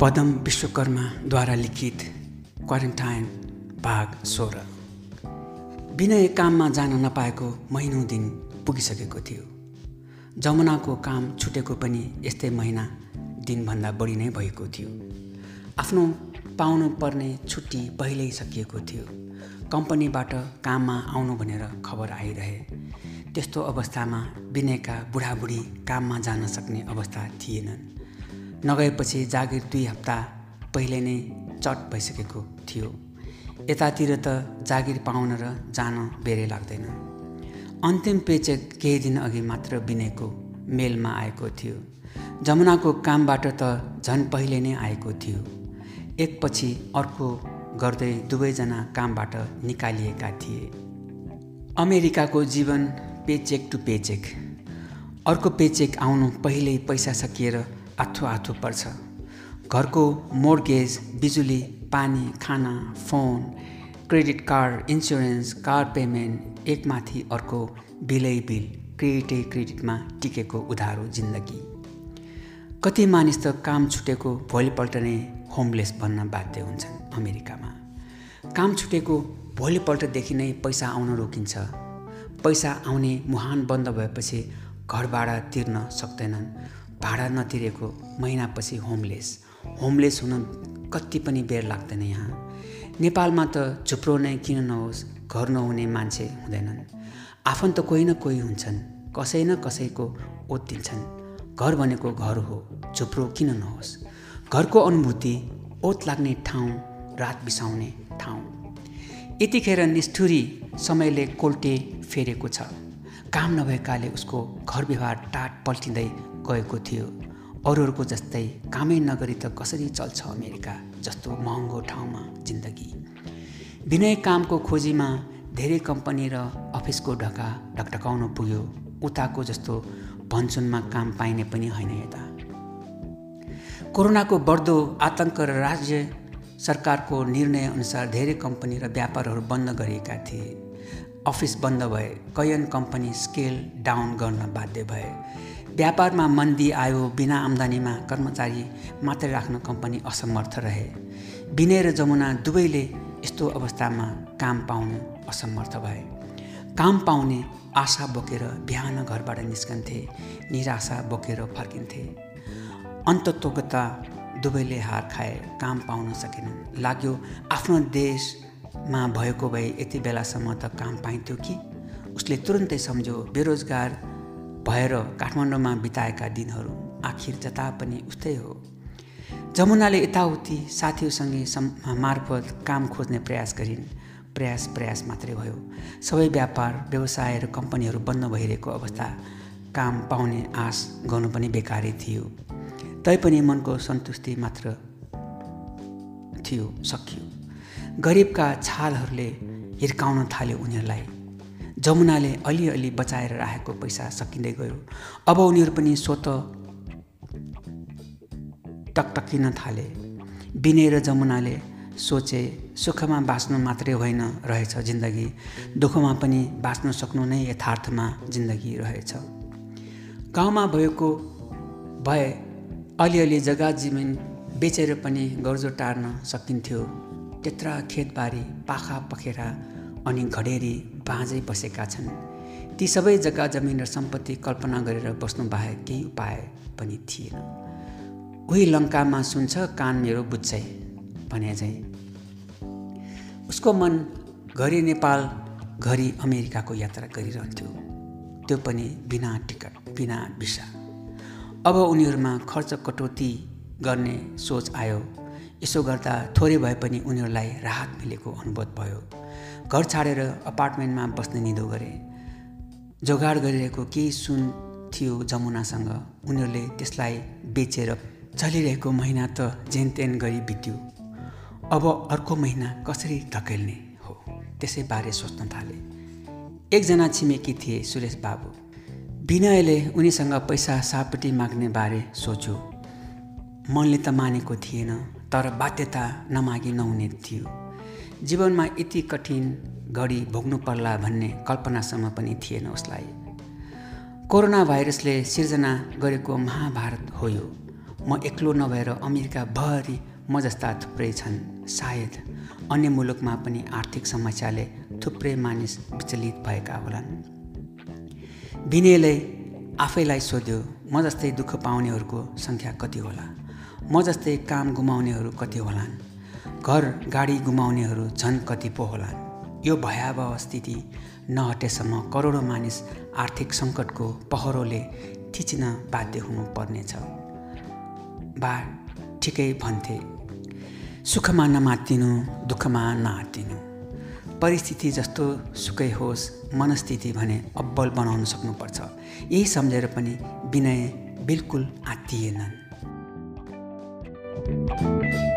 पदम विश्वकर्माद्वारा लिखित क्वारेन्टाइन भाग सोह्र। विनय काममा जान नपाएको महिनौँ दिन पुगिसकेको थियो। जमुनाको काम छुटेको पनि यस्तै महिना दिनभन्दा बढी नै भएको थियो। आफ्नो पाउनु पर्ने छुट्टी पहिल्यै सकिएको थियो। कम्पनीबाट काममा आउनु भनेर खबर आइरहे। त्यस्तो अवस्थामा विनयका बुढाबुढी काममा जान सक्ने अवस्था थिएनन्। नगएपछि जागिर दुई हप्ता पहिले नै चट भइसकेको थियो। यतातिर त जागिर पाउन र जान बेरै लाग्दैन। अन्तिम पेचेक केही दिन अघि मात्र बिनेको मेलमा आएको थियो। जमुनाको कामबाट त झन् पहिले नै आएको थियो। एकपछि अर्को गर्दै दुवैजना कामबाट निकालिएका थिए। अमेरिकाको जीवन पेचेक टु पेचेक। अर्को पेचेक आउनु पहिल्यै पैसा सकिएर आथो आथो पर्छ। घरको मोर्गेज बिजुली पानी खाना phone credit card insurance car payment एकमाथि अर्को बिलै बिल क्रेडिटै क्रेडिटमा टिकेको उधारो जिन्दगी। कति मानिस त काम छुटेको भोलिपल्ट नै होमलेस भन्न बाध्य हुन्छन् अमेरिकामा। काम छुटेको भोलिपल्टदेखि नै पैसा आउन रोकिन्छ। पैसा आउने मुहान बन्द भएपछि घर भाडा तिर्न सक्दैनन्। भाडा नतिरेको महिनापछि होमलेस। होमलेस हुन कति पनि बेर लाग्दैन यहाँ। नेपालमा त झुप्रो नै किन नहोस् घर नहुने मान्छे हुँदैनन्। आफन्त कोही न कोही हुन्छन् कसै न कसैको ओत दिन्छन् घर भनेको घर हो झुप्रो किन नहोस्? घरको अनुभूति ओत लाग्ने ठाउँ रात बिसाउने ठाउँ। यतिखेर निष्ठुरी समयले कोल्टे फेरेको छ। काम नभएकाले उसको घर व्यवहार टाट पल्टिँदै गएको थियो। अरूहरूको जस्तै कामै नगरी त कसरी चल्छ अमेरिका जस्तो महँगो ठाउँमा जिन्दगी। विनय कामको खोजीमा धेरै कम्पनी र अफिसको ढका ढकढकाउनु पुग्यो। उताको जस्तो भनसुनमा काम पाइने पनि होइन यता। कोरोनाको बढ्दो आतङ्क र राज्य सरकारको निर्णयअनुसार धेरै कम्पनी र व्यापारहरू बन्द गरिएका थिए। अफिस बन्द भए कैयन कम्पनी स्केल डाउन गर्न बाध्य भए। व्यापारमा मन्दी आयो बिना आम्दानीमा कर्मचारी मात्रै राख्न कम्पनी असमर्थ रहे। विनय र जमुना दुवैले यस्तो अवस्थामा काम पाउनु असमर्थ भए। काम पाउने आशा बोकेर बिहान घरबाट निस्कन्थे निराशा बोकेर फर्किन्थे। अन्तत्वगता दुवैले हार खाए काम पाउन सकेनन्। लाग्यो आफ्नो देशमा भएको भए यति बेलासम्म त काम पाइन्थ्यो कि? उसले तुरन्तै सम्झ्यो बेरोजगार भएर काठमाडौँमा बिताएका दिनहरू आखिर जता पनि उस्तै हो। जमुनाले यताउति साथीहरूसँगै मार्फत काम खोज्ने प्रयास गरिन्। प्रयास प्रयास मात्रै भयो। सबै व्यापार व्यवसाय र कम्पनीहरू बन्द भइरहेको अवस्था काम पाउने आश गर्नु पनि बेकारै थियो। तैपनि मनको सन्तुष्टि मात्र थियो सकियो। गरिबका छालहरूले हिर्काउन थाल्यो उनीहरूलाई। जमुनाले अलिअलि बचाएर राखेको पैसा सकिँदै गयो। अब उनीहरू पनि स्वत टकटकिन थाले। बिने र जमुनाले सोचे सुखमा बाँच्नु मात्रै होइन रहेछ जिन्दगी। दुःखमा पनि बाँच्न सक्नु नै यथार्थमा जिन्दगी रहेछ। गाउँमा भएको भए अलिअलि जग्गा जमिन बेचेर पनि गर्जो टार्न सकिन्थ्यो। त्यत्र खेतबारी पाखा पखेरा अनि घडेरी बाँझै बसेका छन्। ती सबै जग्गा जमिन र सम्पत्ति कल्पना गरेर बस्नु बाहेक केही उपाय पनि थिएन। उही लङ्कामा सुन्छ कान मेरो बुझ्छै भने चाहिँ उसको मन घरि नेपाल घरि अमेरिकाको यात्रा गरिरहन्थ्यो। त्यो पनि बिना टिकट बिना भिसा। अब उनीहरूमा खर्च कटौती गर्ने सोच आयो। यसो गर्दा थोरै भए पनि उनीहरूलाई राहत मिलेको अनुभव भयो। घर छाडेर अपार्टमेन्टमा बस्ने निदो गरे। जोगाड गरिरहेको केही सुन थियो जमुनासँग। उनीहरूले त्यसलाई बेचेर चलिरहेको महिना त जेनतेन गरी बित्यो। अब अर्को महिना कसरी धकेल्ने हो त्यसै बारे सोच्न थाले। एकजना छिमेकी थिए सुरेश बाबु। विनयले उनीसँग पैसा सापट्टि माग्ने बारे सोच्यो। मनले त मानेको थिएन। तर बाध्यता नमागी नहुने थियो। जीवनमा यति कठिन घडी भोग्नु पर्ला भन्ने कल्पनासम्म पनि थिएन उसलाई। कोरोना भाइरसले सिर्जना गरेको महाभारत हो यो। म एक्लो नभएर अमेरिकाभरि म जस्ता थुप्रै छन्। सायद अन्य मुलुकमा पनि आर्थिक समस्याले थुप्रै मानिस विचलित भएका होलान्। विनयले आफैलाई सोध्यो म जस्तै दुःख पाउनेहरूको सङ्ख्या कति होला? म जस्तै काम गुमाउनेहरू कति होलान्? घर गाडी गुमाउनेहरू झन् कति पो होलान्? यो भयावह स्थिति नहटेसम्म करोडौँ मानिस आर्थिक सङ्कटको पहरोले थिचिन बाध्य हुनुपर्नेछ। बा ठिकै भन्थे। सुखमा नमातिनु दुःखमा नहातिनु परिस्थिति जस्तो सुकै होस् मनस्थिति भने अब्बल बनाउन सक्नुपर्छ। यही सम्झेर पनि विनय बिल्कुल आत्तिएनन्। Thank you.